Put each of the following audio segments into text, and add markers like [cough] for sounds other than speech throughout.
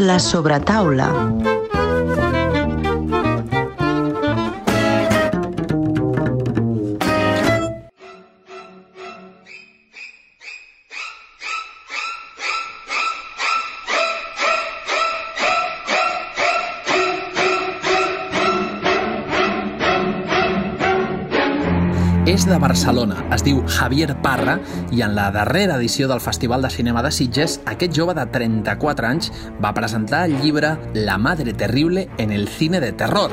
La sobretaula. De Barcelona, es diu Javier Parra i en la darrera edició del Festival de Cinema de Sitges, aquest jove de 34 anys va presentar el llibre La madre terrible en el cine de terror,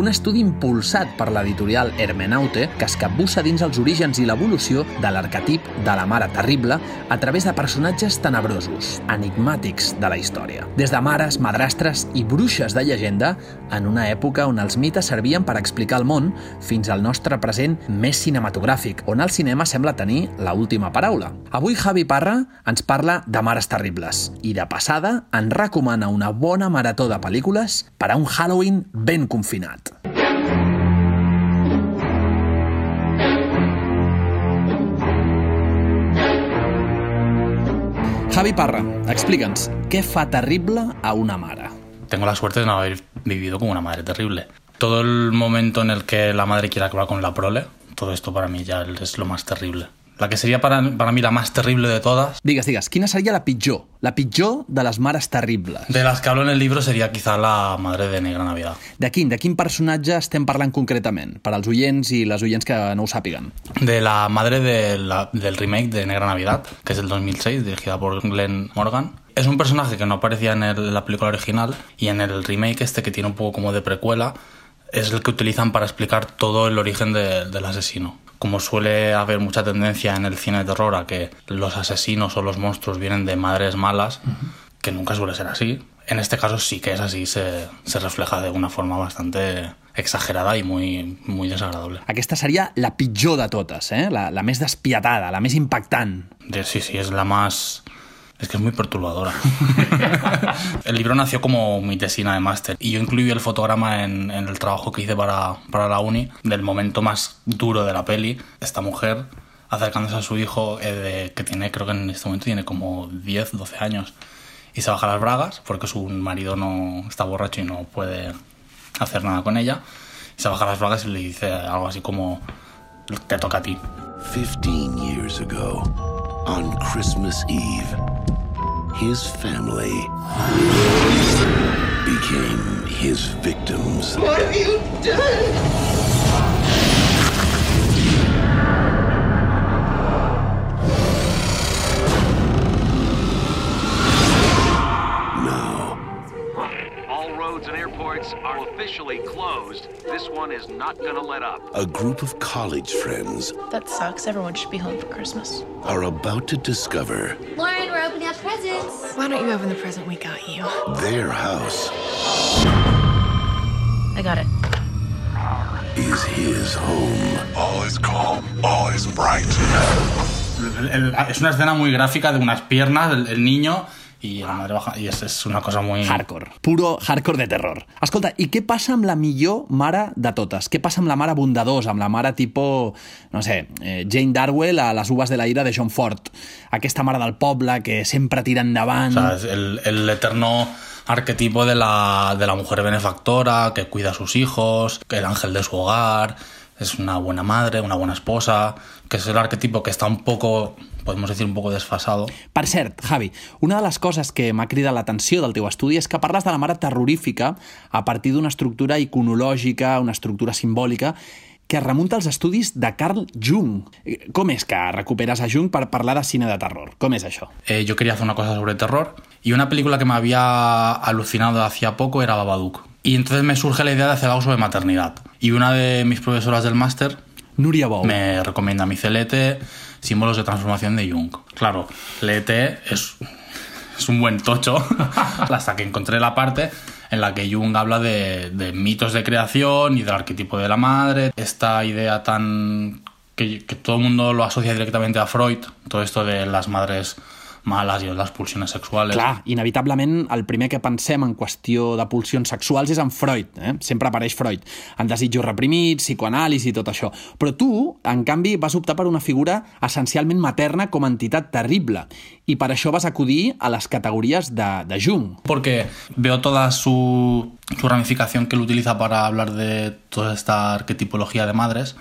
un estudi impulsat per l'editorial Hermenaute que es capbussa dins els orígens i l'evolució de l'arquetip de la mare terrible a través de personatges tenebrosos, enigmàtics de la història. Des de mares, madrastres i bruixes de llegenda, en una època on els mites servien per explicar el món, fins al nostre present més cinematogràfic, on el cinema sembla tenir la última paraula. Avui Javi Parra ens parla de Mares Terribles i de passada ens recomana una bona marató de pel·lícules per a un Halloween ben confinat. Javi Parra, explica'ns, què fa terrible a una mare? Tengo la suerte de no haber vivido con una madre terrible. Todo el momento en el que la madre quiere acabar con la prole, todo esto para mí ya es lo más terrible. La que sería para, para mí la más terrible de todas, Digues, digues, quina seria la pitjor? La pitjor de les mares terribles. de las que hablo en el libro, sería quizá la madre de Negra Navidad. De quin, de quin personatge estem parlant concretament? Per als oients i les oients que no ho sàpiguen. De la madre de la- del remake de Negra Navidad, que es del 2006, dirigida por Glenn Morgan. Es un personaje que no aparecía en, el- en la película original y en el remake este que tiene un poco como de precuela es el que utilizan para explicar todo el origen de- del asesino. Como suele haber mucha tendencia en el cine de terror a que los asesinos o los monstruos vienen de madres malas, que nunca suele ser así, en este caso sí que es así, se, se refleja de una forma bastante exagerada y muy, muy desagradable. Aquesta seria la pitjor de totes, eh? la, la més despietada, la més impactant. Sí, sí, es la más... Es que es muy perturbadora. [laughs] el libro nació como mi tesina de máster y yo incluí el fotograma en, en el trabajo que hice para, para la uni del momento más duro de la peli. Esta mujer acercándose a su hijo eh, de- que tiene, creo que en este momento tiene como 10, 12 años y se baja las bragas porque su marido no está borracho y no puede hacer nada con ella. Y se baja las bragas y le dice algo así como te toca a ti. 15 years ago, on Christmas Eve, his family became his victims. What have you done? Now, All roads and airports are officially closed. This one is not going to let up. a group of college friends That sucks. Everyone should be home for Christmas. are about to discover Lauren, opening up presents. Why don't you open the present we got you? their house I got it. is his home. All is calm, all is bright. El- el- es una escena muy gráfica de unas piernas, el, el niño y la baja. Una cosa muy. Hardcore. Puro hardcore de terror. Escolta, i què passa amb la millor mare de totes? Què passa amb la mare bondadosa, amb la mare tipo, no sé, eh, Jane Darwell a Les uves de la ira de John Ford? Aquesta mare del poble que sempre tira endavant... O sea, el, el eterno arquetipo de la, de la mujer benefactora que cuida a sus hijos, que el ángel de su hogar, es una buena madre, una buena esposa, que es el arquetipo que está un poco, podemos decir, un poco desfasado. Per cert, Javi, una de les coses que m'ha cridat l'atenció del teu estudi és que parles de la mare terrorífica a partir d'una estructura iconològica, una estructura simbòlica, que es remunta als estudis de Carl Jung. Com és que recuperes a Jung per parlar de cine de terror? Com és això? Eh, yo quería hacer una cosa sobre terror y una película que me había alucinado hacía poco era Babadook. Y entonces me surge la idea de hacer algo sobre maternidad. Y una de mis profesoras del máster Núria Bou. me recomienda mi CLT, símbolos de transformación de Jung. Claro, LT es, un buen tocho, [laughs] hasta que encontré la parte en la que Jung habla de, mitos de creación y del arquetipo de la madre, esta idea tan que todo el mundo lo asocia directamente a Freud, todo esto de las madres malas i les pulsions sexuales. Clar, inevitablement el primer que pensem en qüestió de pulsions sexuals és en Freud, eh? sempre apareix Freud, en desitjos reprimits, psicoanàlisi i tot això. Però tu, en canvi, vas optar per una figura essencialment materna com a entitat terrible i per això vas acudir a les categories de, de Jung. Porque veo toda su, su ramificación que él utiliza para hablar de toda esta arquetipología de madres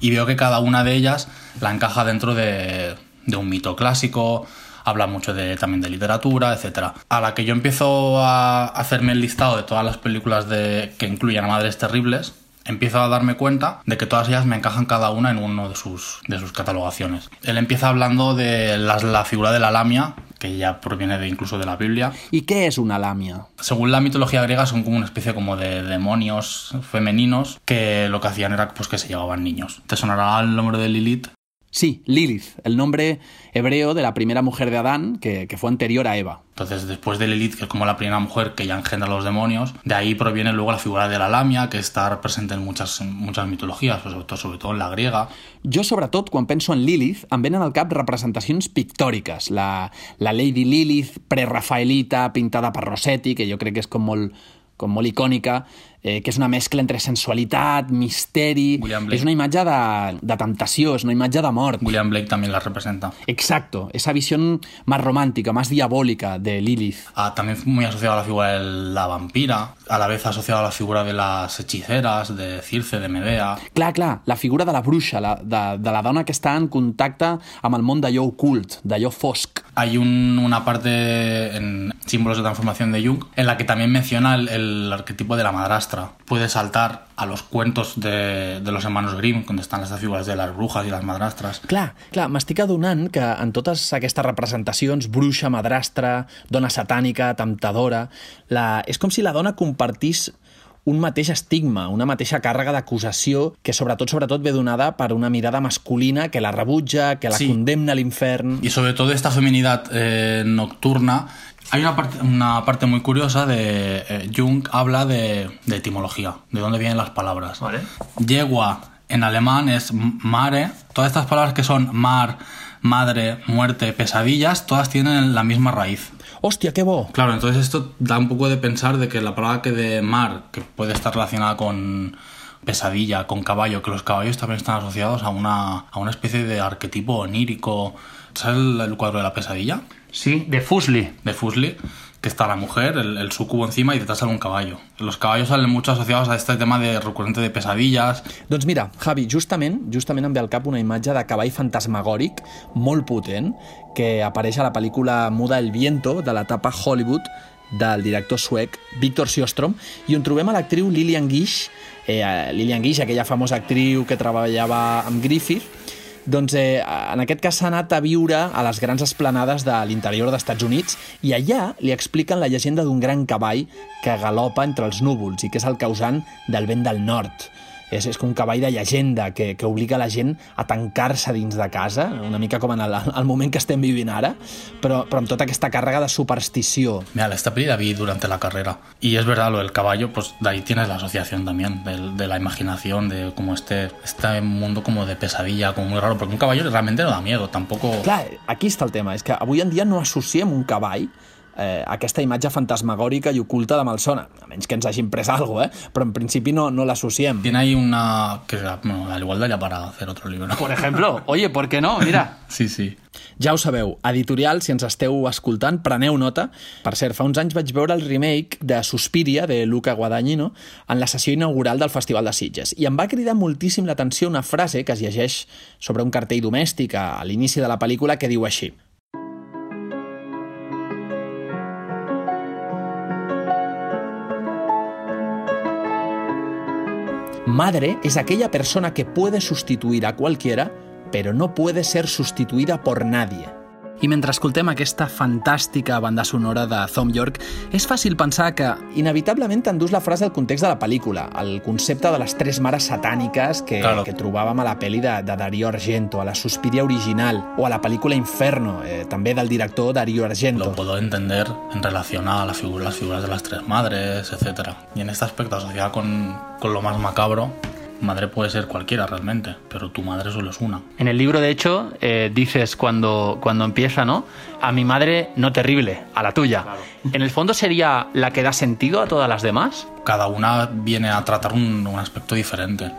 y veo que cada una de ellas la encaja dentro de, de un mito clásico, habla mucho de, también de literatura, etc. A la que yo empiezo a hacerme el listado de todas las películas de, que incluyen a madres terribles, empiezo a darme cuenta de que todas ellas me encajan cada una en uno de sus, de sus catalogaciones. Él empieza hablando de la figura de la lamia, que ya proviene de, incluso de la Biblia. I què és una làmia? Según la mitología griega son como una especie como de demonios femeninos que lo que hacían era pues, que se llevaban niños. ¿Te sonará el nombre de Lilith? Sí, Lilith, el nombre hebreo de la primera mujer de Adán que, que fue anterior a Eva. Entonces, después de Lilith, que es como la primera mujer que ya engendra a los demonios, de ahí proviene luego la figura de la lamia, que está presente en muchas, muchas mitologías, pues, sobre, todo, sobre todo en la griega. Jo, sobretot, quan penso en Lilith, em venen al cap representacions pictòriques. La, la Lady Lilith prerafaelita, pintada per Rossetti, que jo crec que és com molt, com molt icònica, eh, que és una mescla entre sensualitat, misteri... William Blake. És una imatge de, de temptació, és una imatge de mort. William Blake también la representa. Exacto, esa visión más romántica, más diabólica de Lilith. Ah, también muy asociado a la figura de la vampira, a la vez asociado a la figura de las hechiceras, de Circe, de Medea. Clar, clar, la figura de la bruixa, la, de, de la dona que està en contacte amb el món d'allò ocult, d'allò fosc. Hay un- una parte en Símbolos de Transformación de Jung en la que también menciona el, el arquetipo de la madrastra. Puede saltar a los cuentos de, de los hermanos Grimm, donde están estas figuras de las brujas y las madrastras. Clar, clar, m'estic adonant que en totes aquestes representacions, bruixa, madrastra, dona satànica, temptadora, la... és com si la dona compartís un mateix estigma, una mateixa càrrega d'acusació que sobretot sobretot ve donada per una mirada masculina que la rebutja, que la Sí. condemna a l'infern... Y sobre todo esta feminidad eh, nocturna. Hay una parte, una parte muy curiosa de eh, Jung, habla de, de etimología, de dónde vienen las palabras. Yegua en alemán es mare. Todas estas palabras que son mar, madre, muerte, pesadillas, todas tienen la misma raíz. Hòstia, que bo! Claro, entonces esto da un poco de pensar de que la palabra que de mar, que puede estar relacionada con pesadilla, con caballo, que los caballos también están asociados a una, a una especie de arquetipo onírico. ¿Sabes el, el cuadro de la pesadilla? Sí, de Fusli. De Fusli, que está la mujer, el, el sucubo encima y detrás sale un caballo. Los caballos salen mucho asociados a este tema de recurrente de pesadillas. Doncs mira, Javi, justament, justament em ve al cap una imatge de cavall fantasmagòric molt potent que apareix a la pel·lícula Muda el viento de l'etapa Hollywood del director suec Víctor Sjöström i on trobem a l'actriu Lillian Gish eh, Lillian Gish, aquella famosa actriu que treballava amb Griffith doncs eh, en aquest cas s'ha anat a viure a les grans esplanades de l'interior dels Estats Units i allà li expliquen la llegenda d'un gran cavall que galopa entre els núvols i que és el causant del vent del nord. És, és com un cavall de llegenda que, que obliga la gent a tancar-se dins de casa, una mica com en el, el moment que estem vivint ara, però, però amb tota aquesta càrrega de superstició. Mira, esta peli la vi durante la carrera. Y es verdad, lo del caballo, pues de ahí tienes la asociación también, del- de, la imaginación, de como este, este mundo como de pesadilla, como muy raro, porque un caballo realmente no da miedo, tampoco... Clar, aquí està el tema, és que avui en dia no associem un cavall eh, aquesta imatge fantasmagòrica i oculta de malsona, a menys que ens hagin pres alguna cosa, eh? però en principi no, no l'associem. Tiene ahí una... que bueno, al igual daría para hacer otro libro. Por ejemplo, oye, ¿por qué no? Mira. [laughs] Sí, sí. Ja ho sabeu, editorial, si ens esteu escoltant, preneu nota. Per cert, fa uns anys vaig veure el remake de Suspiria, de Luca Guadagnino, en la sessió inaugural del Festival de Sitges. I em va cridar moltíssim l'atenció una frase que es llegeix sobre un cartell domèstic a l'inici de la pel·lícula que diu així. Madre es aquella persona que puede sustituir a cualquiera, pero no puede ser sustituida por nadie. I mentre escoltem aquesta fantàstica banda sonora de Thom Yorke, és fàcil pensar que inevitablement t'endús la frase al context de la pel·lícula, el concepte de les tres mares satàniques que, Claro. que trobàvem a la pel·li de, de Darío Argento, a la Suspiria original, o a la pel·lícula Inferno, eh, també del director Darío Argento. Lo puedo entender en relación a la figura, las figuras de las tres madres, etc. Y en este aspecto, asociada con, con lo más macabro, Madre puede ser cualquiera realmente, pero tu madre solo es una. En el libro, de hecho, eh, dices cuando, cuando empieza, ¿no? A mi madre no terrible, a la tuya. En el fondo sería la que da sentido a todas las demás. Cada una viene a tratar un, un aspecto diferente.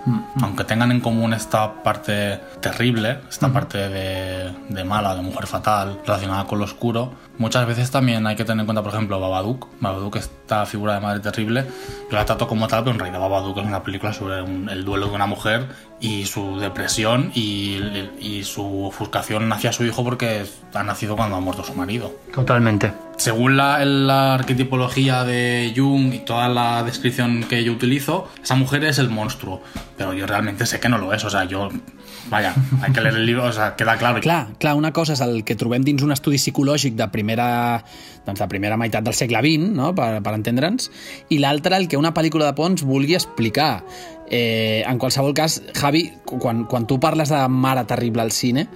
Aunque tengan en común esta parte terrible, esta parte de, de mala, de mujer fatal, relacionada con lo oscuro, muchas veces también hay que tener en cuenta, por ejemplo, Babadook. Babadook, esta figura de madre terrible, yo la trato como tal, pero en realidad Babadook es una película sobre un- el duelo de una mujer y su depresión y, y su ofuscación hacia su hijo porque ha nacido cuando ha muerto su marido. Totalmente. Según la, la arquetipología de Jung y toda la descripción que yo utilizo, esa mujer es el monstruo. Pero yo realmente sé que no lo es. O sea, yo. Vaya, hay que leer el libro, o sea, queda claro. Clar, clar, una cosa és el que trobem dins un estudi psicològic de primera, doncs de primera meitat del segle XX, no? per, per entendre'ns, i l'altra el que una pel·lícula de Pons vulgui explicar. Eh, en qualsevol cas, Javi, quan, quan tu parles de mare terrible al cine,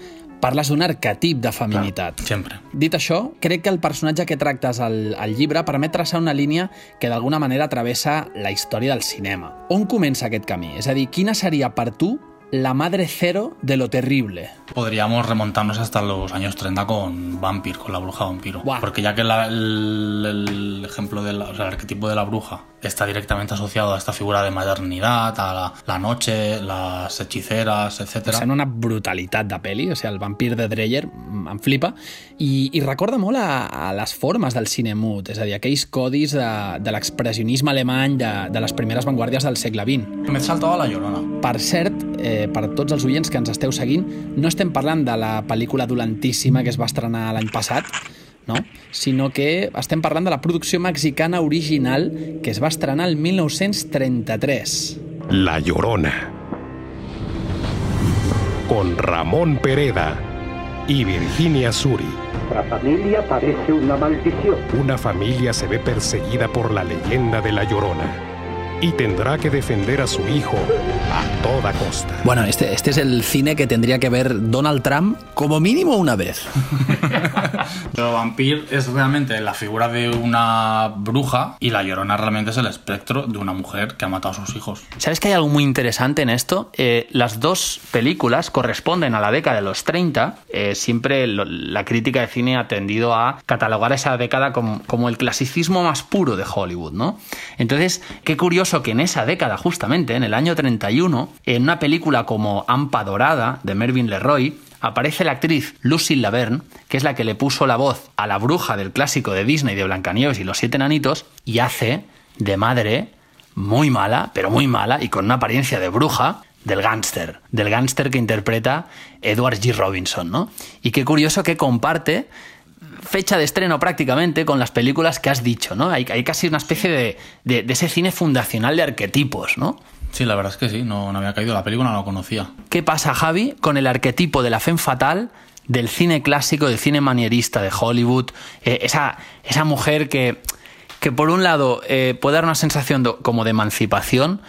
parles d'un arquetip de feminitat. Sempre. Dit això, crec que el personatge que tractes al, al llibre permet traçar una línia que d'alguna manera travessa la història del cinema. On comença aquest camí? És a dir, quina seria per tu la madre cero de lo terrible? Podríamos remontarnos hasta los años 30 con Vampir, con la bruja vampiro. Buah. Porque ya que la- el, el ejemplo del o sea, el arquetipo de la bruja está directamente asociado a esta figura de maternidad, a la, la noche, las hechiceras, etcétera. Sembla una brutalitat de pel·li, o sigui, el vampir de Dreyer mm, em flipa, i, i recorda molt a, a les formes del cine mut, és a dir, aquells codis de, de l'expressionisme alemany de, de les primeres vanguardies del segle XX. Me he saltado la llorona. Per cert, eh, per tots els oients que ens esteu seguint, no estem parlant de la pel·lícula dolentíssima que es va estrenar l'any passat, no? sinó que estem parlant de la producció mexicana original que es va estrenar el 1933. La Llorona. Con Ramón Pereda y Virginia Suri. La familia parece una maldición. Una familia se ve perseguida por la leyenda de La Llorona y tendrá que defender a su hijo a toda costa. Bueno, este, este es el cine que tendría que ver Donald Trump como mínimo una vez. [laughs] Pero Vampir es realmente la figura de una bruja y la llorona realmente es el espectro de una mujer que ha matado a sus hijos. ¿Sabes que hay algo muy interesante en esto? Eh, las dos películas corresponden a la década de los 30. Eh, siempre lo- la crítica de cine ha tendido a catalogar esa década como, como el clasicismo más puro de Hollywood, ¿no? Entonces, qué curioso que en esa década, justamente, en el año 31, en una película como Ampa Dorada, de Mervyn LeRoy, aparece la actriz Lucy Laverne, que es la que le puso la voz a la bruja del clásico de Disney de Blancanieves y los siete enanitos, y hace de madre muy mala, pero muy mala, y con una apariencia de bruja, del gángster, del gángster que interpreta Edward G. Robinson, ¿no? Y qué curioso que comparte fecha de estreno prácticamente con las películas que has dicho, ¿no? Hay, hay casi una especie de, de- de ese cine fundacional de arquetipos, ¿no? Sí, la verdad es que sí, no, no había caído. La película no la conocía. ¿Qué pasa, Javi, con el arquetipo de la femme fatal del cine clásico, del cine manierista de Hollywood? Eh, esa, esa mujer que, que por un lado eh, puede dar una sensación de- como de emancipación,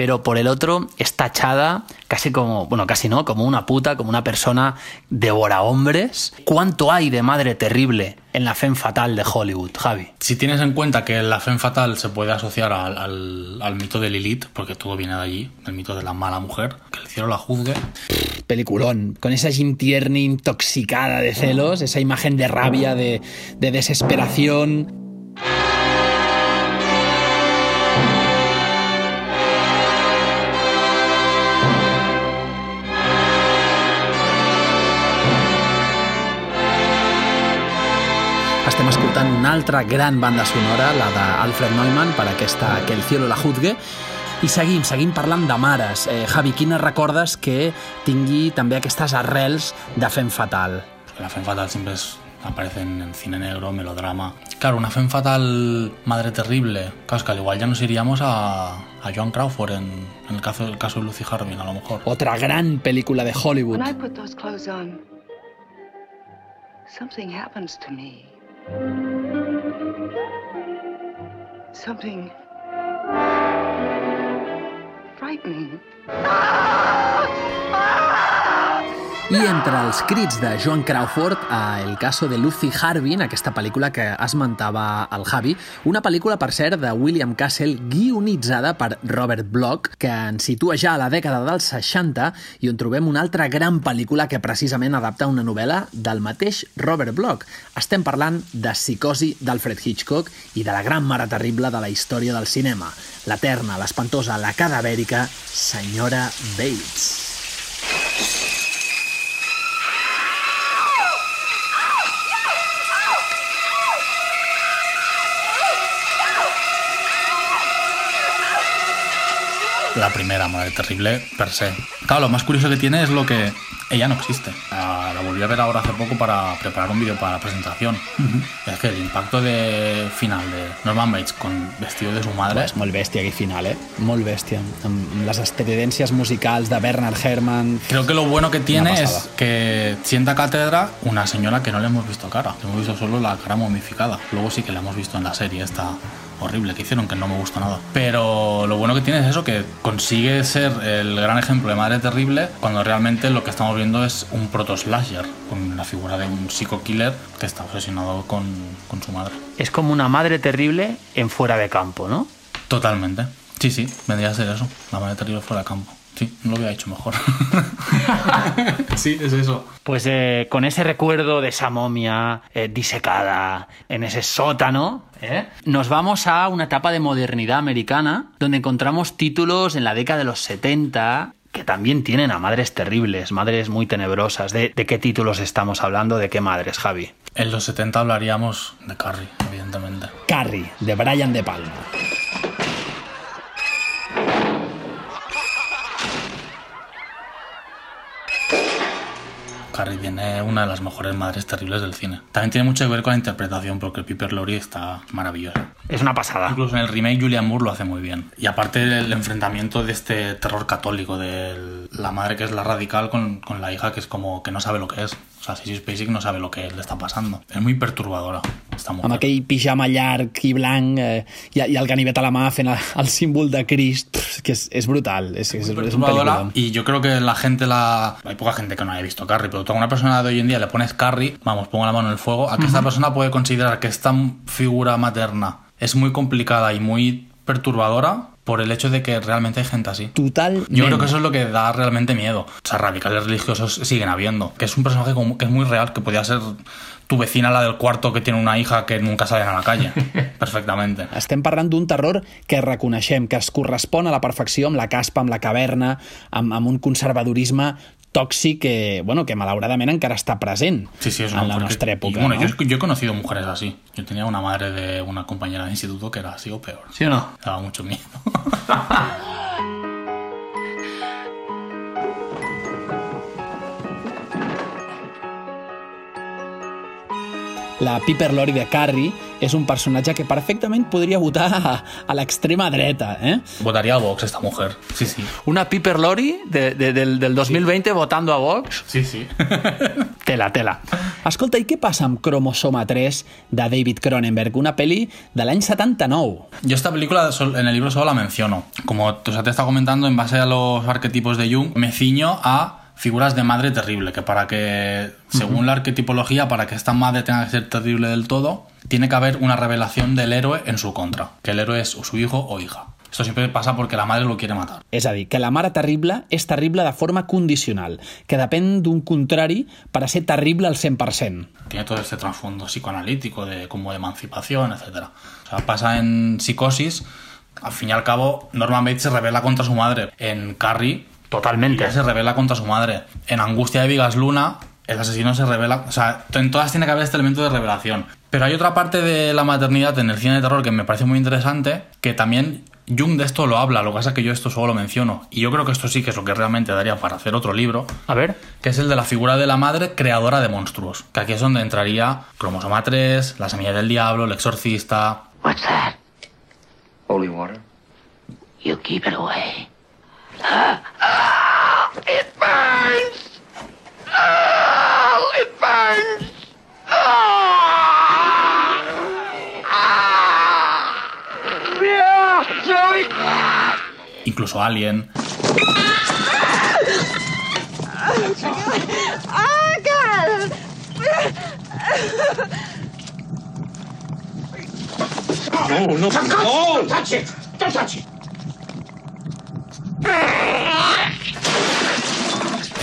pero por el otro es tachada casi como, bueno, casi no, como una puta, como una persona devora hombres. ¿Cuánto hay de madre terrible en la femme fatal de Hollywood, Javi? Si tienes en cuenta que la femme fatal se puede asociar al, al- al mito de Lilith, porque todo viene de allí, el mito de la mala mujer, que el cielo la juzgue, peliculón, con esa Jim Tierney intoxicada de celos, esa imagen de rabia, de, de desesperación. Escoltant una altra gran banda sonora, la d'Alfred Neumann, per aquesta Que el cielo la juzgue, i seguim, seguim parlant de mares. Eh, Javi, quines recordes que tingui també aquestes arrels de fem fatal? la femme fatal siempre es- aparece en, cine negro, melodrama. Claro, una femme fatal madre terrible. Claro, es que al igual ya nos iríamos a, a Joan Crawford en, en el, caso, el caso de Lucy Harbin, a lo mejor. Otra gran pel·lícula de Hollywood. When I put those clothes on, something happens to me. Something frightening. Ah! Ah! I entre els crits de Joan Crawford a El caso de Lucy Harbin, aquesta pel·lícula que esmentava el Javi, una pel·lícula, per cert, de William Castle, guionitzada per Robert Bloch, que ens situa ja a la dècada dels 60 i on trobem una altra gran pel·lícula que precisament adapta una novel·la del mateix Robert Bloch. Estem parlant de Psicosi d'Alfred Hitchcock i de la gran mare terrible de la història del cinema, l'eterna, l'espantosa, la cadavèrica senyora Bates. La primera, Madre Terrible, per se. Claro, lo más curioso que tiene es lo que ella no existe. La, la volví a ver ahora hace poco para preparar un vídeo para la presentación. Uh -huh. Es que el impacto de final de Norman Bates con vestido de su madre... És molt bèstia aquell final, eh? Molt bèstia. Amb les estridències musicals de Bernard Herrmann... Creo que lo bueno que tiene es que sienta cátedra una señora que no le hemos visto cara. Le hemos visto solo la cara momificada. Luego sí que la hemos visto en la serie esta horrible que hicieron, que no me gusta nada. Pero lo bueno que tiene es eso, que consigue ser el gran ejemplo de madre terrible cuando realmente lo que estamos viendo es un proto-slasher, con la figura de un psico-killer que está obsesionado con, con su madre. Es como una madre terrible en fuera de campo, ¿no? Totalmente. Sí, sí, vendría a ser eso, la madre terrible fuera de campo. Sí, no lo había hecho mejor. [laughs] sí, es eso. Pues eh, con ese recuerdo de esa momia eh, disecada en ese sótano, ¿eh? nos vamos a una etapa de modernidad americana donde encontramos títulos en la década de los 70 que también tienen a madres terribles, madres muy tenebrosas. ¿De, de qué títulos estamos hablando? ¿De qué madres, Javi? En los 70 hablaríamos de Carrie, evidentemente. Carrie, de Brian De Palma. Carrie tiene una de las mejores madres terribles del cine. También tiene mucho que ver con la interpretación, porque Piper Laurie está maravillosa. Es una pasada. Incluso en el remake Julian Moore lo hace muy bien. Y aparte el enfrentamiento de este terror católico, de la madre que es la radical con, con la hija que es como que no sabe lo que es. O sea, Sissy Spacek no sabe lo que le està passant. És muy perturbadora, esta mujer. Amb aquell pijama llarg i blanc eh, i, i el ganivet a la mà fent el, símbol de Crist, que és, és brutal. És, un pel·lícula. Y yo creo que la gente, la hay poca gente que no haya visto Carrie, pero tú a una persona de hoy en día le pones Carrie, vamos, pongo la mano en el fuego, a que uh -huh. esta persona puede considerar que esta figura materna es muy complicada y muy perturbadora por el hecho de que realmente hay gente así. Total. Yo creo que eso es lo que da realmente miedo. O sea, radicales religiosos siguen habiendo. Que es un personaje como, que es muy real, que podría ser tu vecina, la del cuarto, que tiene una hija que nunca sale a la calle. [laughs] Perfectamente. Estem parlant d'un terror que reconeixem, que es correspon a la perfecció amb la caspa, amb la caverna, amb, amb un conservadorisme tòxic que, bueno, que malauradament encara està present sí, sí, es en la porque. Y, bueno, ¿no? yo, yo, he conocido mujeres así. Yo tenía una madre de una compañera de instituto que era así o peor. ¿Sí o no? Daba mucho miedo. [laughs] La Piper Laurie de Carrie és un personatge que perfectament podria votar a, a l'extrema dreta. Eh? Votaría a Vox esta mujer, sí, sí. Una Piper de, de, del, del 2020 sí. votando a Vox. Sí, sí. [laughs] tela, tela. Escolta, i què passa amb Cromosoma 3 de David Cronenberg, una peli de l'any 79? Yo esta película en el libro solo la menciono. Como o sea, te he estado comentando, en base a los arquetipos de Jung, me ciño a figuras de madre terrible, que para que, según uh -huh. la arquetipología, para que esta madre tenga que ser terrible del todo, tiene que haber una revelación del héroe en su contra, que el héroe es su hijo o hija. Esto siempre pasa porque la madre lo quiere matar. És a dir, que la mare terrible és terrible de forma condicional, que depèn d'un contrari per a ser terrible al 100%. Tiene todo este trasfondo psicoanalítico, de como de emancipación, etc. O sea, pasa en psicosis, al fin y al cabo, Norman Bates se revela contra su madre. En Carrie, Totalmente. Ella se revela contra su madre. En Angustia de Vigas Luna, el asesino se revela. O sea, en todas tiene que haber este elemento de revelación. Pero hay otra parte de la maternidad en el cine de terror que me parece muy interesante, que también Jung de esto lo habla, lo que pasa es que yo esto solo lo menciono. Y yo creo que esto sí que es lo que realmente daría para hacer otro libro. A ver. Que es el de la figura de la madre creadora de monstruos. Que aquí es donde entraría Cromosoma 3, La Semilla del Diablo, El Exorcista. What's that? Holy water. You keep it away. It Oh, oh! Incluso Alien. Oh, God. Oh, no, no, no! Don't touch it! Don't touch it!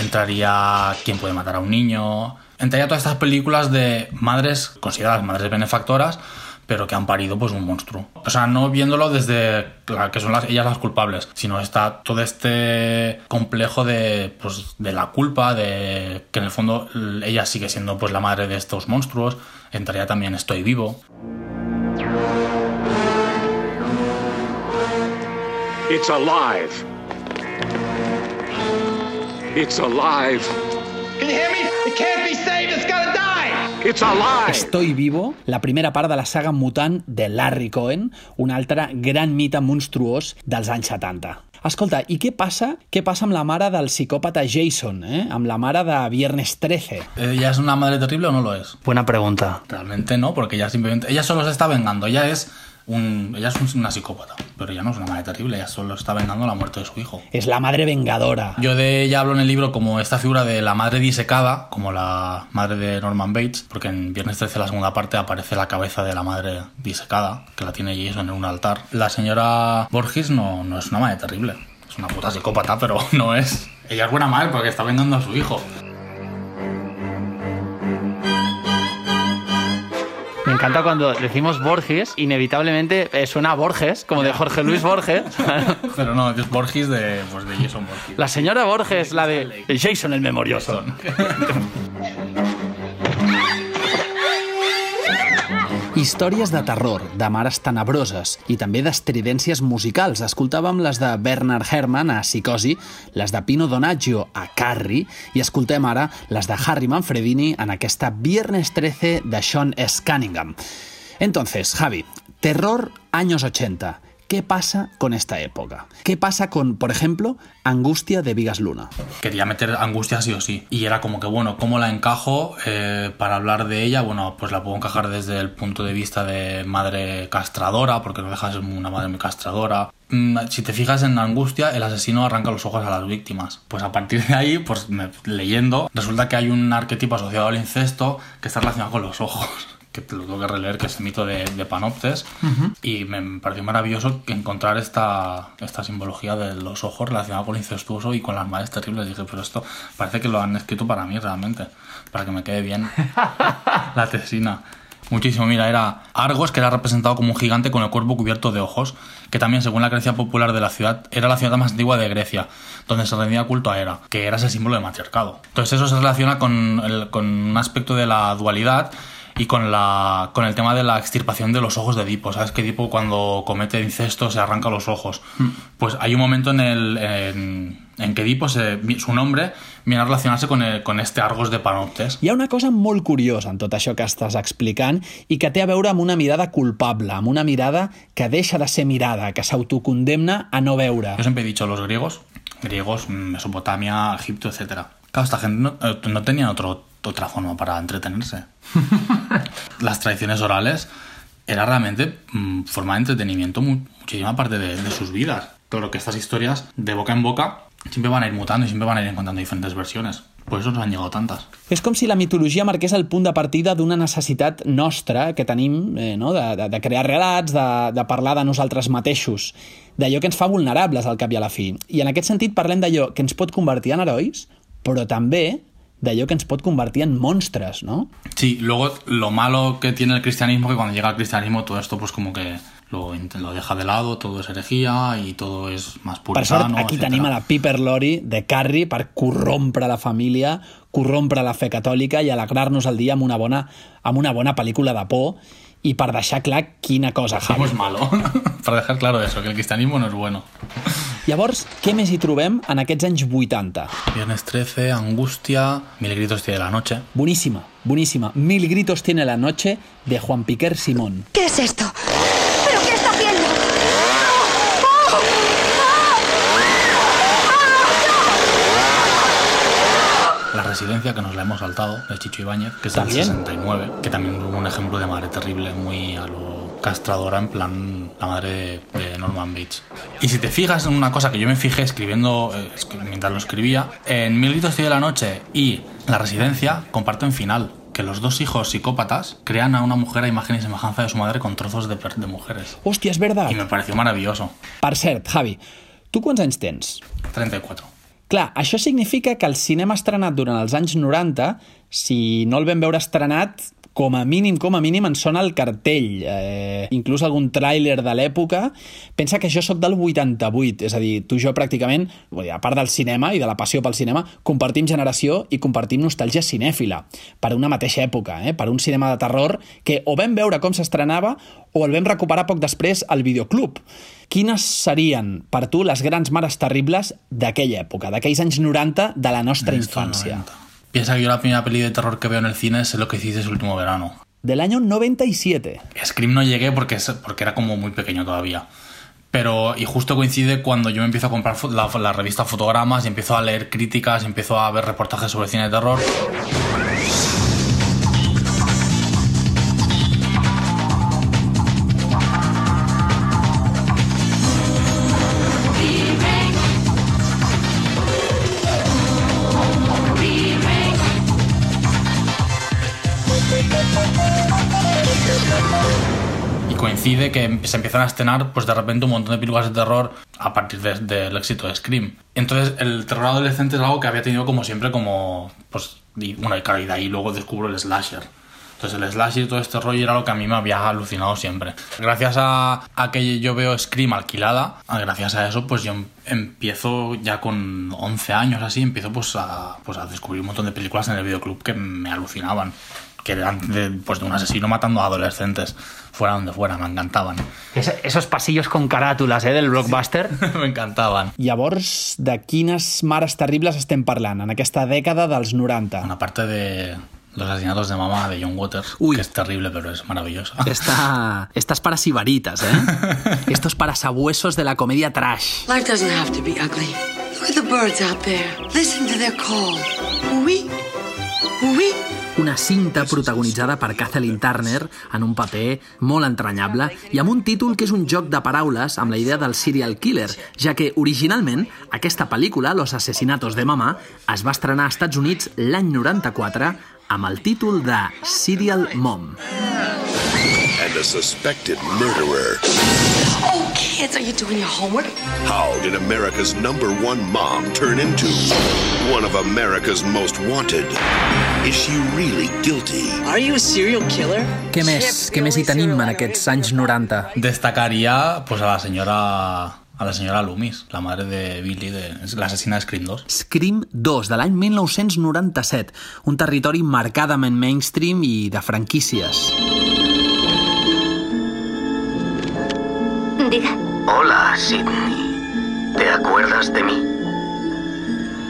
Entraría ¿Quién puede matar a un niño? Entraría todas estas películas de madres consideradas madres benefactoras, pero que han parido pues un monstruo. O sea, no viéndolo desde que son las, ellas las culpables, sino está todo este complejo de, pues, de la culpa, de que en el fondo ella sigue siendo pues la madre de estos monstruos. Entraría también Estoy vivo. It's alive. It's alive. Can you hear me? It can't be saved. It's gotta die. It's alive. Estoy vivo, la primera part de la saga mutant de Larry Cohen, un altre gran mite monstruós dels anys 70. Escolta, i què passa què passa amb la mare del psicòpata Jason, eh? amb la mare de Viernes 13? ¿Ella es una madre terrible o no lo es? Buena pregunta. Realmente no, porque ella simplemente. Ella solo se está vengando. Ella es un, ella es una psicópata, pero ella no es una madre terrible, ella solo está vengando la muerte de su hijo. Es la madre vengadora. Yo de ella hablo en el libro como esta figura de la madre disecada, como la madre de Norman Bates, porque en Viernes 13, la segunda parte, aparece la cabeza de la madre disecada, que la tiene Jason en un altar. La señora Borges no, no es una madre terrible, es una puta psicópata, pero [laughs] no es. Ella es buena madre porque está vengando a su hijo. Encanta cuando decimos Borges, inevitablemente eh, suena a Borges, como de Jorge Luis Borges. [laughs] Pero no, es Borges de, pues de Jason Borges. La señora Borges, la de Jason el Memorioso. [laughs] Històries de terror, de mares tenebroses i també d'estridències musicals. Escoltàvem les de Bernard Herrmann a Psicosi, les de Pino Donaggio a Carrie i escoltem ara les de Harry Manfredini en aquesta Viernes 13 de Sean S. Cunningham. Entonces, Javi, terror años 80. ¿Qué pasa con esta época? ¿Qué pasa con, por ejemplo, Angustia de Vigas Luna? Quería meter Angustia sí o sí. Y era como que, bueno, ¿cómo la encajo eh, para hablar de ella? Bueno, pues la puedo encajar desde el punto de vista de madre castradora, porque no deja de ser una madre muy castradora. Mm, Si te fijas en Angustia, el asesino arranca los ojos a las víctimas. Pues a partir de ahí, pues leyendo, resulta que hay un arquetipo asociado al incesto que está relacionado con los ojos. Que te lo tengo que releer, que es el mito de, de Panoptes. Y me pareció maravilloso encontrar esta, esta simbología de los ojos relacionada con el incestuoso y con las madres terribles. Dije, pero esto parece que lo han escrito para mí realmente, para que me quede bien [laughs] la tesina. Muchísimo, mira, era Argos, que era representado como un gigante con el cuerpo cubierto de ojos, que también, según la creencia popular de la ciudad, era la ciudad más antigua de Grecia, donde se rendía culto a Hera, que era ese símbolo del matriarcado. Entonces eso se relaciona con, el- con un aspecto de la dualidad y con, la, con el tema de la extirpación de los ojos de Edipo. ¿Sabes que Edipo cuando comete incesto se arranca los ojos? Pues hay un momento en, el, en, en que Edipo, se, su nombre, viene a relacionarse con, el- con este Argos de Panoptes. Hi ha una cosa molt curiosa en tot això que estàs explicant i que té a veure amb una mirada culpable, amb una mirada que deixa de ser mirada, que s'autocondemna a no veure. Yo siempre he dicho los griegos, griegos, Mesopotamia, Egipto, etcétera. Claro, esta gente no, eh, no tenía otro, otra forma para entretenerse. [laughs] Las tradiciones orales era realmente mm, forma de entretenimiento mu- muchísima parte de, de sus vidas. Claro que estas historias, de boca en boca, siempre van a ir mutando y siempre van a ir encontrando diferentes versiones. Por eso nos han llegado tantas. És com si la mitologia marqués el punt de partida d'una necessitat nostra que tenim eh, no? de, de, de crear relats, de, de parlar de nosaltres mateixos, d'allò que ens fa vulnerables al cap i a la fi. I en aquest sentit parlem d'allò que ens pot convertir en herois, però també d'allò que ens pot convertir en monstres, no? Sí, luego lo malo que tiene el cristianismo, que cuando llega el cristianismo todo esto pues como que lo, lo deja de lado, todo es herejía y todo es más Per sort, puritano, aquí etcétera. tenim a la Piper Lori de Carrie per corrompre la família, corrompre la fe catòlica i alegrar-nos el dia amb una bona, amb una bona pel·lícula de por i per deixar clar quina cosa, Javi. es malo. [laughs] Para dejar claro eso, que el cristianismo no es bueno. Llavors, què més hi trobem en aquests anys 80? Viernes 13, Angustia, Mil gritos tiene la noche. Boníssima, boníssima. Mil gritos tiene la noche de Juan Piquer Simón. ¿Qué es esto? Residencia, que nos la hemos saltado, de Chicho Ibáñez, que es del ¿También? 69, que también es un ejemplo de madre terrible, muy a lo castradora, en plan la madre de, de Norman Bates. Y si te fijas en una cosa que yo me fijé escribiendo, eh, mientras lo escribía, en Mil gritos tiene la noche y La residencia comparten final, que los dos hijos psicópatas crean a una mujer a imagen y semejanza de su madre con trozos de, de mujeres. Hòstia, és verdad. Y me pareció maravilloso. Per cert, Javi, tu quants anys tens? 34. Clar, això significa que el cinema estrenat durant els anys 90, si no el vam veure estrenat, com a mínim, com a mínim, en sona el cartell, eh, inclús algun tràiler de l'època. Pensa que jo sóc del 88, és a dir, tu i jo pràcticament, dir, a part del cinema i de la passió pel cinema, compartim generació i compartim nostàlgia cinèfila per una mateixa època, eh? per un cinema de terror que o vam veure com s'estrenava o el vam recuperar poc després al videoclub. Quines serien, per tu, les grans mares terribles d'aquella època, d'aquells anys 90 de la nostra infància? Piensa que yo la primera peli de terror que veo en el cine es lo que hiciste ese último verano. Del año 97. Scream no llegué porque, porque era como muy pequeño todavía. Pero, y justo coincide cuando yo me empiezo a comprar la, la revista Fotogramas y empiezo a leer críticas y empiezo a ver reportajes sobre cine de terror. Coincide que se empiezan a estrenar, pues de repente, un montón de películas de terror a partir de- del éxito de Scream. Entonces, el terror adolescente es algo que había tenido como siempre, como. Pues, y, bueno, y de luego descubro el slasher. Entonces, el slasher y todo este rollo era lo que a mí me había alucinado siempre. Gracias a, a que yo veo Scream alquilada, a- gracias a eso, pues yo em- empiezo ya con 11 años así, empiezo pues a, pues a descubrir un montón de películas en el videoclub que me alucinaban que eran de, pues de un asesino matando a adolescentes, fuera donde fuera, me encantaban. Es, esos pasillos con carátulas eh, del blockbuster. [laughs] me encantaven. Llavors, de quines mares terribles estem parlant en aquesta dècada dels 90? Una parte de Los asesinatos de mamá de John Waters, que es terrible, pero es maravillosa. [laughs] Esta, estas para sibaritas, ¿eh? [laughs] Estos para sabuesos de la comedia trash. Life doesn't have to be ugly. Look at the birds out there. Listen to their call. Oui. Oui. Una cinta protagonitzada per Kathleen Turner en un paper molt entranyable i amb un títol que és un joc de paraules amb la idea del serial killer, ja que originalment aquesta pel·lícula, Los asesinatos de mamà, es va estrenar als Estats Units l'any 94 amb el títol de Serial Mom. And a suspected murderer. Oh, kids, are you doing your homework? How did America's number one mom turn into one of America's most wanted? Is she really guilty? Are you a serial killer? Què més, què més hi tenim en aquests anys 90? Destacaría pues a la señora a la señora Loomis, la madre de Billy, de, es la asesina de Scream 2. Scream 2, de l'any 1997, un territori marcadament mainstream i de franquícies. Hola, Sidney. ¿Te acuerdas de mí?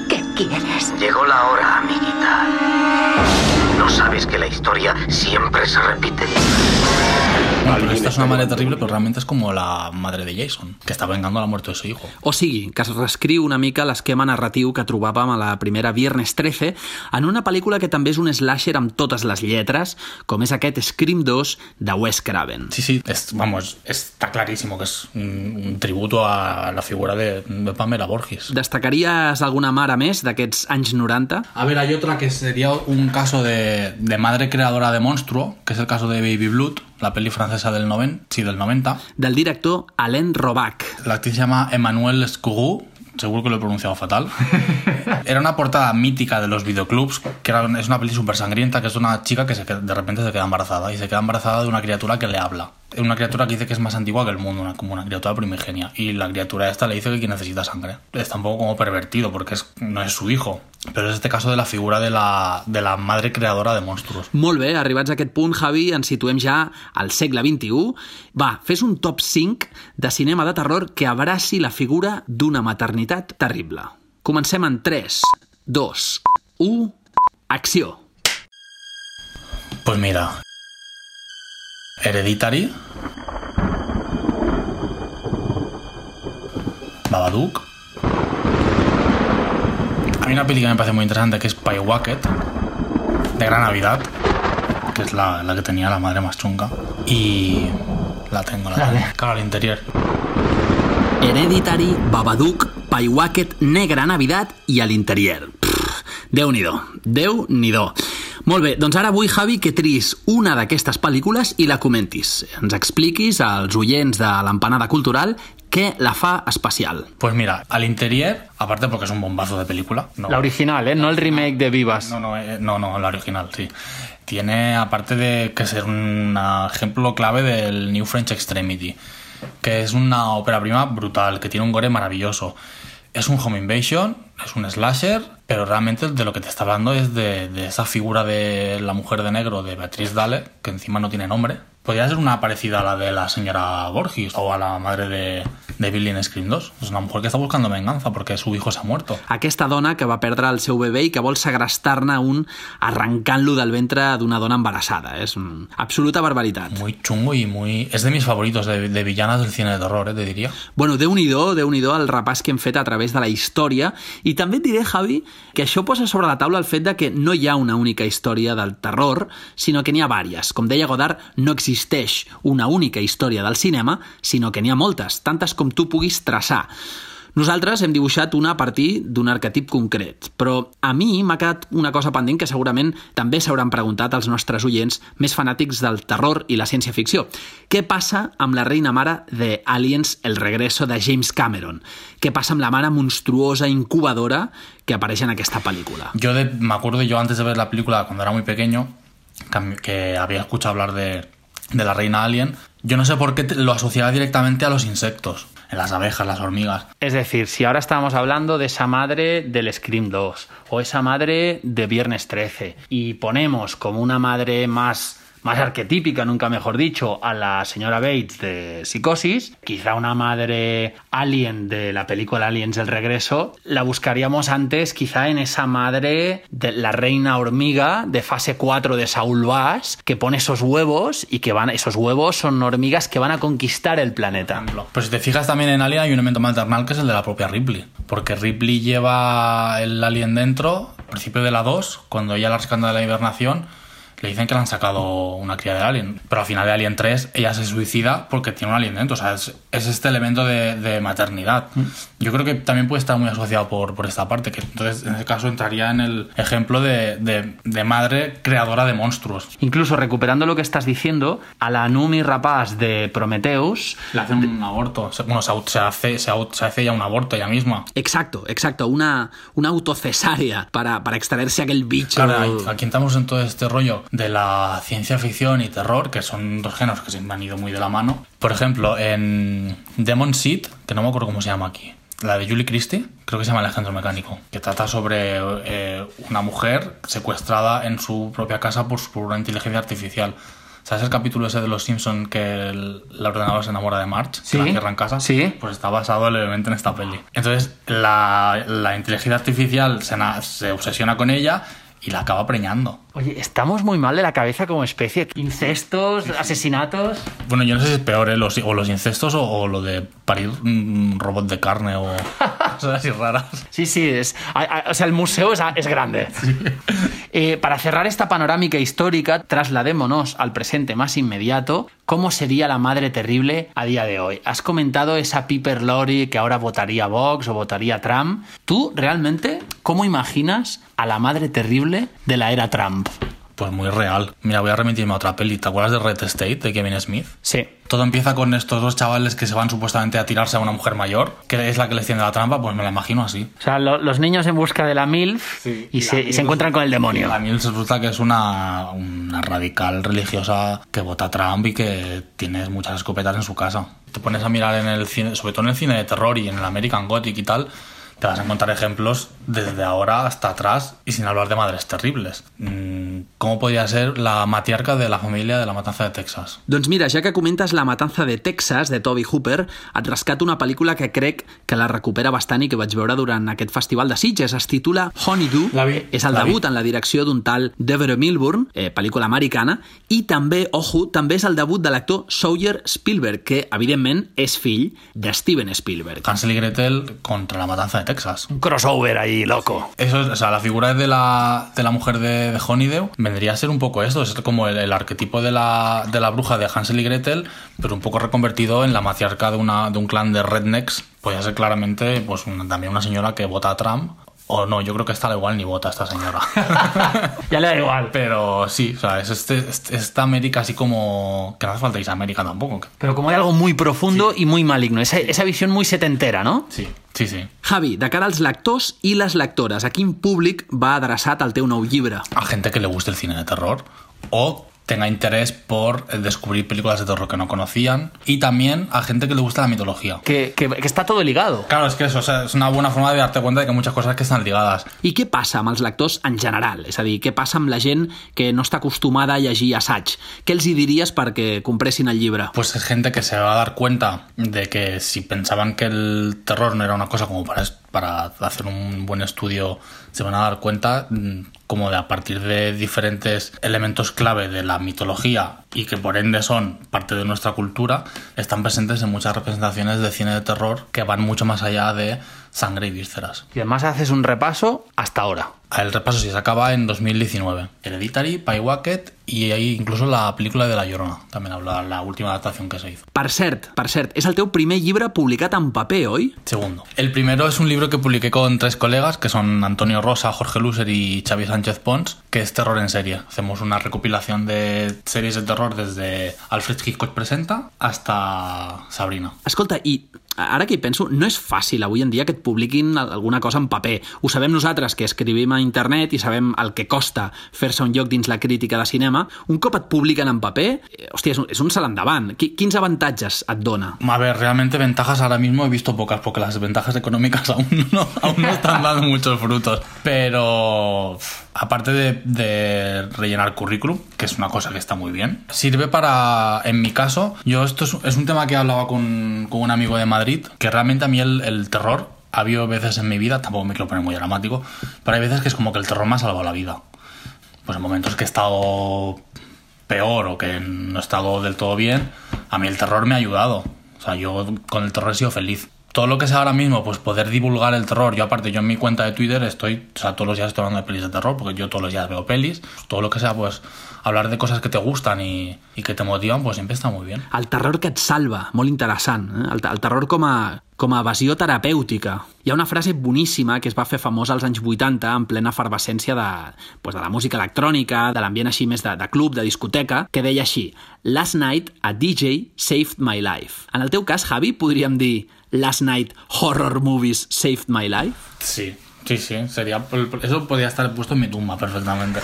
¿qué quieres? Llegó la hora, amiguita. ¿No sabes que la historia siempre se repite? Bueno, esta es una madre terrible, pero realmente es como la madre de Jason, que está vengando la muerte de su hijo. O sigui, que es reescriu una mica l'esquema narratiu que trobàvem a la primera Viernes 13 en una pel·lícula que també és un slasher amb totes les lletres, com és aquest Scream 2 de Wes Craven. Sí, sí, es- vamos, está clarísimo que es un, un tributo a la figura de, de Pamela Borges. Destacaries alguna mare més d'aquests anys 90? A ver, hay otra que sería un caso de, de madre creadora de monstruo, que es el caso de Baby Blood, la peli francesa del 90, sí, del 90. Del director Alain Robac. La actriz se llama Emmanuelle Scougou, seguro que lo he pronunciado fatal. [laughs] Era una portada mítica de los videoclubs, que era, es una peli súper sangrienta, que es una chica que se de repente se queda embarazada, y se queda embarazada de una criatura que le habla. Es una criatura que dice que es más antigua que el mundo, una- como una criatura primigenia. Y la criatura esta le dice que necesita sangre. Está un poco como pervertido, porque es, no es su hijo. Pero es este caso de la figura de la, de la madre creadora de monstruos. Molt bé, arribats a aquest punt, Javi, ens situem ja al segle XXI. Va, fes un top 5 de cinema de terror que abraci la figura d'una maternitat terrible. Comencem en 3, 2, 1, acció. Pues mira. Hereditary. Babadook. Hay una peli que me parece muy interesante que es Pyewacket, de Gran Navidad, que es la, la que tenía la madre más chunga. Y la tengo, la tengo. Claro, al interior. Hereditary, Babadook, Paiwacket, Negra Navidad i a l'interior. Déu-n'hi-do, Déu-n'hi-do. Molt bé, doncs ara vull, Javi, que tris una d'aquestes pel·lícules i la comentis. Ens expliquis als oients de l'empanada cultural què la fa especial. Pues mira, al interior, aparte porque es un bombazo de película. No, La original, ¿eh? No el remake de Vivas. No, no, eh, no, no, la original, sí. Tiene, aparte de que ser un ejemplo clave del New French Extremity, que es una ópera prima brutal, que tiene un gore maravilloso. Es un home invasion, es un slasher, pero realmente de lo que te está hablando es de, de esa figura de la mujer de negro de Beatriz Dale, que encima no tiene nombre. Podría ser una parecida a la de la señora Borges o a la madre de, de Billy en Scream 2. És una mujer que està buscando venganza porque su hijo se ha muerto. Aquesta dona que va perdre el seu bebè i que vol segrestar-ne un arrencant-lo del ventre d'una dona embarassada. És una absoluta barbaritat. Muy chungo y muy... Es de mis favoritos de, de villanas del cine de terror, eh, te diría. Bueno, déu-n'hi-do, déu nhi déu el repàs que hem fet a través de la història i també et diré, Javi, que això posa sobre la taula el fet de que no hi ha una única història del terror, sinó que n'hi ha vàries. Com deia Godard, no existeix una única història del cinema, sinó que n'hi ha moltes, tantes com tu puguis traçar. Nosaltres hem dibuixat una a partir d'un arquetip concret, però a mi m'ha quedat una cosa pendent que segurament també s'hauran preguntat els nostres oients més fanàtics del terror i la ciència-ficció. Què passa amb la reina mare de Aliens El regreso de James Cameron? Què passa amb la mare monstruosa incubadora que apareix en aquesta pel·lícula? Yo de- me acuerdo yo antes de ver la película cuando era muy pequeño, que, que había escuchado hablar de, de la reina alien, yo no sé por qué lo asociaba directamente a los insectos, en las abejas, las hormigas. Es decir, si ahora estábamos hablando de esa madre del Scream 2 o esa madre de Viernes 13 y ponemos como una madre más, más arquetípica, nunca mejor dicho, a la señora Bates de Psicosis, quizá una madre alien de la película Aliens el regreso, la buscaríamos antes quizá en esa madre de la reina hormiga de fase 4 de Saul Bass, que pone esos huevos y que van, esos huevos son hormigas que van a conquistar el planeta. Pues si te fijas también en Alien hay un elemento maternal que es el de la propia Ripley. Porque Ripley lleva el alien dentro, al principio de la 2, cuando ella la rescata de la hibernación, le dicen que le han sacado una cría de alien. Pero al final de Alien 3 ella se suicida porque tiene un alien dentro. O sea, es, es este elemento de, de maternidad. Yo creo que también puede estar muy asociado por, por esta parte, que entonces en ese caso entraría en el ejemplo de, de- de madre creadora de monstruos. Incluso recuperando lo que estás diciendo, a la Numi rapaz de Prometheus Le hacen un aborto. Bueno, se, hace, se, au- se hace ya un aborto ella misma. Exacto, exacto, una, una autocesárea para, para extraerse aquel bicho. Claro, aquí entramos en todo este rollo de la ciencia ficción y terror, que son dos géneros que se han ido muy de la mano. Por ejemplo, en Demon Seed, que no me acuerdo cómo se llama aquí, la de Julie Christie, creo que se llama Alejandro Mecánico, que trata sobre eh, una mujer secuestrada en su propia casa por, por una inteligencia artificial. ¿Sabes el capítulo ese de Los Simpson que el, el ordenador se enamora de Marge? Sí. Que la cierra en casa. Sí. Pues está basado levemente en esta peli. Entonces, la, la inteligencia artificial se obsesiona con ella y la acaba preñando. Oye, estamos muy mal de la cabeza como especie. Incestos, asesinatos. Bueno, yo no sé si es peor, ¿eh? los, o los incestos o, o lo de parir un robot de carne o [laughs] cosas así raras. Sí, sí, es, a- a- o sea, el museo es, es grande. Eh, para cerrar esta panorámica histórica, trasladémonos al presente más inmediato. ¿Cómo sería la madre terrible a día de hoy? Has comentado esa Piper Laurie que ahora votaría Vox o votaría Trump. ¿Tú realmente cómo imaginas a la madre terrible de la era Trump? Pues muy real. Mira, voy a remitirme a otra peli. ¿Te acuerdas de Red State de Kevin Smith? Sí. Todo empieza con estos dos chavales que se van supuestamente a tirarse a una mujer mayor, que es la que les tiende la trampa, pues me la imagino así. O sea, lo- los niños en busca de la MILF y, se, y se encuentran con el demonio. A mí resulta que es una, una radical religiosa que vota a Trump y que tiene muchas escopetas en su casa. Te pones a mirar en el cine, sobre todo en el cine de terror y en el American Gothic y tal, te vas a encontrar ejemplos desde ahora hasta atrás y sin hablar de madres terribles. Mm, ¿Cómo podría ser la matriarca de la familia de la matanza de Texas? Doncs mira, ja que comentes La matanza de Texas, de Toby Hooper, et rescato una pel·lícula que crec que la recupera bastant i que vaig veure durant aquest festival de Sitges. Es titula Honeydew. La vi, És el la vi. debut en la direcció d'un tal Deborah Milburn, eh, pel·lícula americana, i també, ojo, també és el debut de l'actor Sawyer Spielberg, que, evidentment, és fill de Steven Spielberg. Hansel y Gretel contra la matanza de Texas. Un crossover ahí, loco. Eso es, o sea, la figura de la, de la mujer de, de Honeydew vendría a ser un poco esto, es como el, el arquetipo de la, de la bruja de Hansel y Gretel, pero un poco reconvertido en la matriarca de, una, de un clan de rednecks. Podría ser claramente pues, una- también una señora que vota a Trump O no, yo creo que esta da igual ni vota esta señora. [laughs] ya le da igual. Pero sí, o sea, es este, este- esta América así como... Que no hace falta irse a América tampoco. Pero como hay algo muy profundo y muy maligno. Esa, esa visión muy setentera, ¿no? Sí, sí, sí. Javi, de cara als lectors i les lectores, a quin públic va adreçat el teu nou llibre? A gente que le guste el cine de terror o tenga interés por eh, descubrir películas de terror que no conocían y también a gente que le gusta la mitología. Que, que, que está todo ligado. Claro, es que eso o sea, es una buena forma de darte cuenta de que muchas cosas que están ligadas. I què passa amb els lectors en general? És a dir, què passa amb la gent que no està acostumada a llegir assaig? Què els hi diries perquè compressin el llibre? Pues es gente que se va a dar cuenta de que si pensaban que el terror no era una cosa como para, para hacer un buen estudio, se van a dar cuenta mm, como de a partir de diferentes elementos clave de la mitología y que por ende son parte de nuestra cultura, están presentes en muchas representaciones de cine de terror que van mucho más allá de sangre y vísceras. Y además haces un repaso hasta ahora. El repaso sí se acaba en 2019. Hereditary, Pyewacket y ahí incluso la película de La Llorona. También habla la última adaptación que se hizo. Per cert, per cert, és el teu primer llibre publicat en paper, oi? Segundo. El primero es un libro que publiqué con tres colegas, que son Antonio Rosa, Jorge Luser y Xavi Sánchez Pons, que es Terror en serie. Hacemos una recopilación de series de terror desde Alfred Hitchcock Presenta hasta Sabrina. Escolta, i ara que hi penso, no és fàcil avui en dia que et publiquin al- alguna cosa en paper. Ho sabem nosaltres, que escrivim a internet i sabem el que costa fer-se un lloc dins la crítica de cinema. Un cop et publiquen en paper, eh, hòstia, és un, és un salt endavant. Qui- Quins avantatges et dona? A ver, realmente ventajas ahora mismo he visto pocas porque las ventajas económicas [laughs] aún no, aún no están dando muchos frutos. Pero aparte de, rellenar currículum, que es una cosa que está muy bien, sirve para, en mi caso, yo esto es, es un tema que hablaba con, con un amigo de Madrid, que realmente a mí el, el terror, ha habido veces en mi vida, tampoco me quiero poner muy dramático, pero hay veces que es como que el terror me ha salvado la vida. Pues en momentos que he estado peor o que no he estado del todo bien, a mí el terror me ha ayudado. O sea, yo con el terror he sido feliz. Todo lo que sea ahora mismo, pues poder divulgar el terror. Yo aparte, yo en mi cuenta de Twitter estoy, o sea, todos los días estoy hablando de pelis de terror, porque yo todos los días veo pelis. Todo lo que sea, pues hablar de cosas que te gustan y, y que te motivan, pues siempre está muy bien. El terror que et salva, molt interessant. Eh? Terror com a, com a evasió terapèutica. Hi ha una frase boníssima que es va fer famosa als anys 80 en plena efervescència de, pues, de la música electrònica, de l'ambient així més de, de club, de discoteca, que deia així Last night a DJ saved my life. En el teu cas, Javi, podríem dir Last night horror movies saved my life? Sí, sí, sí. Sería, eso podría estar puesto en mi tumba perfectamente.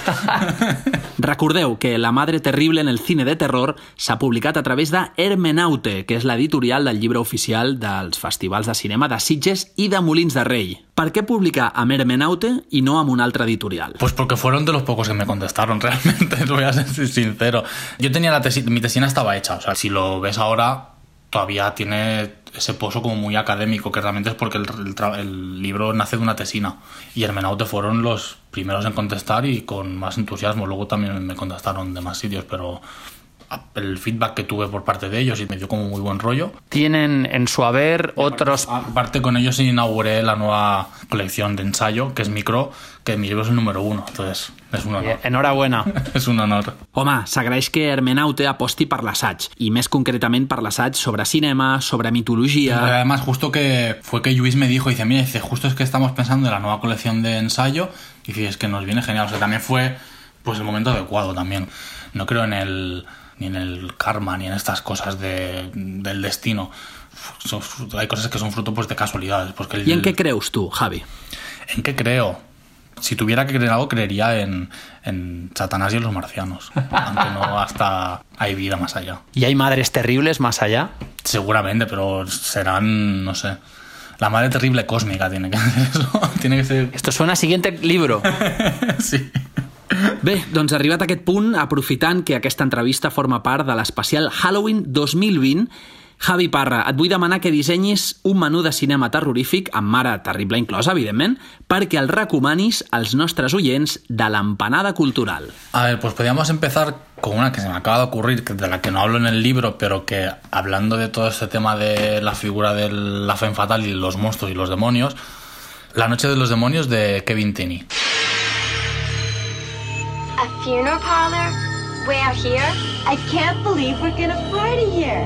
[laughs] Recordeu que La Madre Terrible en el cine de terror s'ha publicat a través de Hermenaute, que és l'editorial del llibre oficial dels festivals de cinema de Sitges i de Molins de Rei. Per què publicar amb Hermenaute i no amb un altre editorial? Pues porque fueron de los pocos que me contestaron, [laughs] realmente, voy a ser sincero. Yo tenía la tesis, mi tesina estaba hecha, o sea, si lo ves ahora, todavía tiene ese pozo como muy académico, que realmente es porque el, el el libro nace de una tesina. Y Hermenaute fueron los primeros en contestar y con más entusiasmo. Luego también me contestaron de más sitios, pero el feedback que tuve por parte de ellos y me dio como muy buen rollo. Tienen en su haber otros... Aparte con ellos inauguré la nueva colección de ensayo, que es Micro, que mi libro es el número uno, entonces es un honor. Enhorabuena. [laughs] es un honor. Home, s'agraeix que Hermenaute aposti per l'assaig, i més concretament per l'assaig sobre cinema, sobre mitologia... Además, justo que fue que Luis me dijo, dice, mira, dice, justo es que estamos pensando en la nueva colección de ensayo, y dice, es que nos viene genial. O sea, también fue pues el momento adecuado también. No creo en el ni en el karma, ni en estas cosas de, del destino. Son- hay cosas que son fruto pues de casualidades. Porque el- I en què creus tu, Javi? ¿En qué creo? Si tuviera que creer algo, creería en, en Satanás y en los marcianos. Aunque no hasta hay vida más allá. ¿Y hay madres terribles más allá? Seguramente, pero serán, no sé. La madre terrible cósmica tiene que ser eso. [laughs] tiene que ser. Esto suena a siguiente libro. [laughs] Bé, doncs arribat a aquest punt, aprofitant que aquesta entrevista forma part de l'especial Halloween 2020, Javi Parra, et vull demanar que dissenyis un menú de cinema terrorífic, amb mare terrible inclosa, evidentment, perquè el recomanis als nostres oients de l'empanada cultural. A ver, pues podríamos empezar con una que se me acaba de ocurrir, de la que no hablo en el libro, pero que hablando de todo este tema de la figura de la fe fatal y los monstruos y los demonios, La noche de los demonios de Kevin Tenney. A funeral parlor? Way out here? I can't believe we're gonna party here.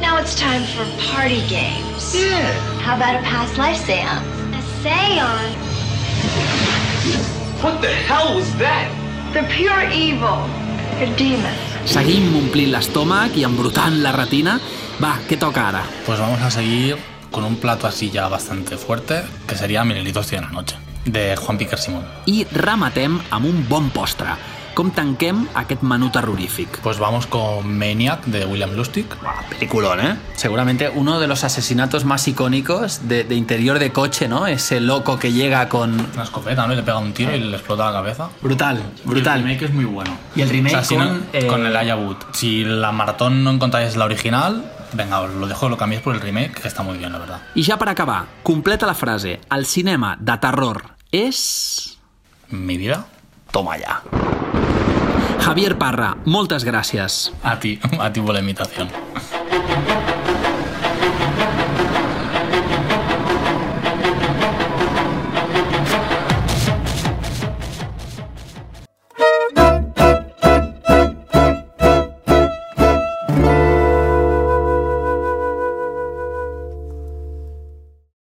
Now it's time for party games. Yeah. How about a past life seance? A seance? What the hell was that? The pure evil. A demon. Seguim omplint l'estómac i embrutant la retina. Va, què toca ara? Pues vamos a seguir con un plato así ya bastante fuerte, que sería Milenitos de la noche, de Juan Piquer Simón. I rematem amb un bon postre. Com tanquem aquest menú terrorífic? Pues vamos con Maniac de William Lustig. Peliculón, ¿eh? Seguramente uno de los asesinatos más icónicos de, de interior de coche, ¿no? Ese loco que llega con... Una escopeta, ¿no? Y le pega un tiro y le explota la cabeza. Brutal, brutal. El remake es muy bueno. Y el remake O sea, si con... no- eh, con el Aya Wood. Si la maratón no encontráis la original, venga, os lo dejo, lo cambiéis por el remake, que está muy bien, la verdad. I ja per acabar, completa la frase. El cinema de terror és... Mi vida. Toma ja. Javier Parra, moltes gràcies. A ti, a ti por la invitación.